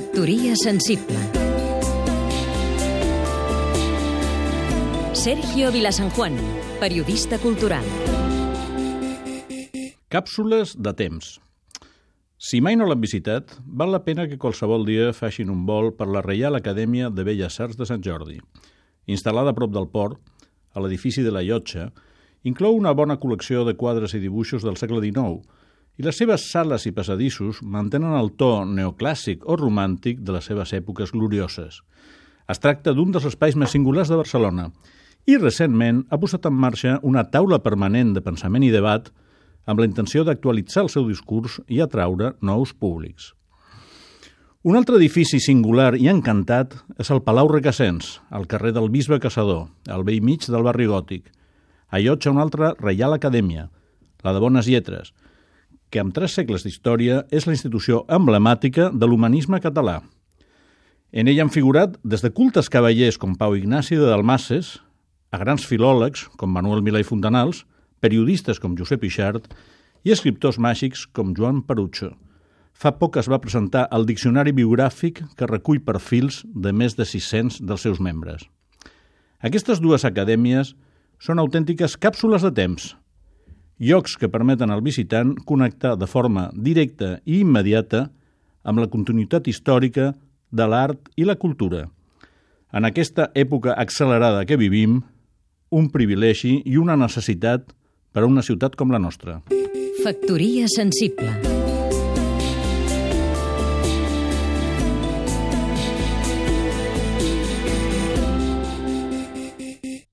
Factoria sensible. Sergio Vilasanjuan, periodista cultural. Càpsules de temps. Si mai no l'han visitat, val la pena que qualsevol dia facin un vol per la Reial Acadèmia de Belles Arts de Sant Jordi. Instal·lada a prop del port, a l'edifici de la Llotja, inclou una bona col·lecció de quadres i dibuixos del segle XIX, i les seves sales i passadissos mantenen el to neoclàssic o romàntic de les seves èpoques glorioses. Es tracta d'un dels espais més singulars de Barcelona i recentment ha posat en marxa una taula permanent de pensament i debat amb la intenció d'actualitzar el seu discurs i atraure nous públics. Un altre edifici singular i encantat és el Palau Recassens, al carrer del Bisbe Caçador, al vell mig del barri gòtic. Allotja una altra Reial Acadèmia, la de Bones Lletres, que amb tres segles d'història és la institució emblemàtica de l'humanisme català. En ella han figurat des de cultes cavallers com Pau Ignasi de Dalmases, a grans filòlegs com Manuel Milà i Fontanals, periodistes com Josep Ixart i escriptors màgics com Joan Perucho. Fa poc es va presentar el diccionari biogràfic que recull perfils de més de 600 dels seus membres. Aquestes dues acadèmies són autèntiques càpsules de temps, llocs que permeten al visitant connectar de forma directa i immediata amb la continuïtat històrica de l'art i la cultura. En aquesta època accelerada que vivim, un privilegi i una necessitat per a una ciutat com la nostra. Factoria sensible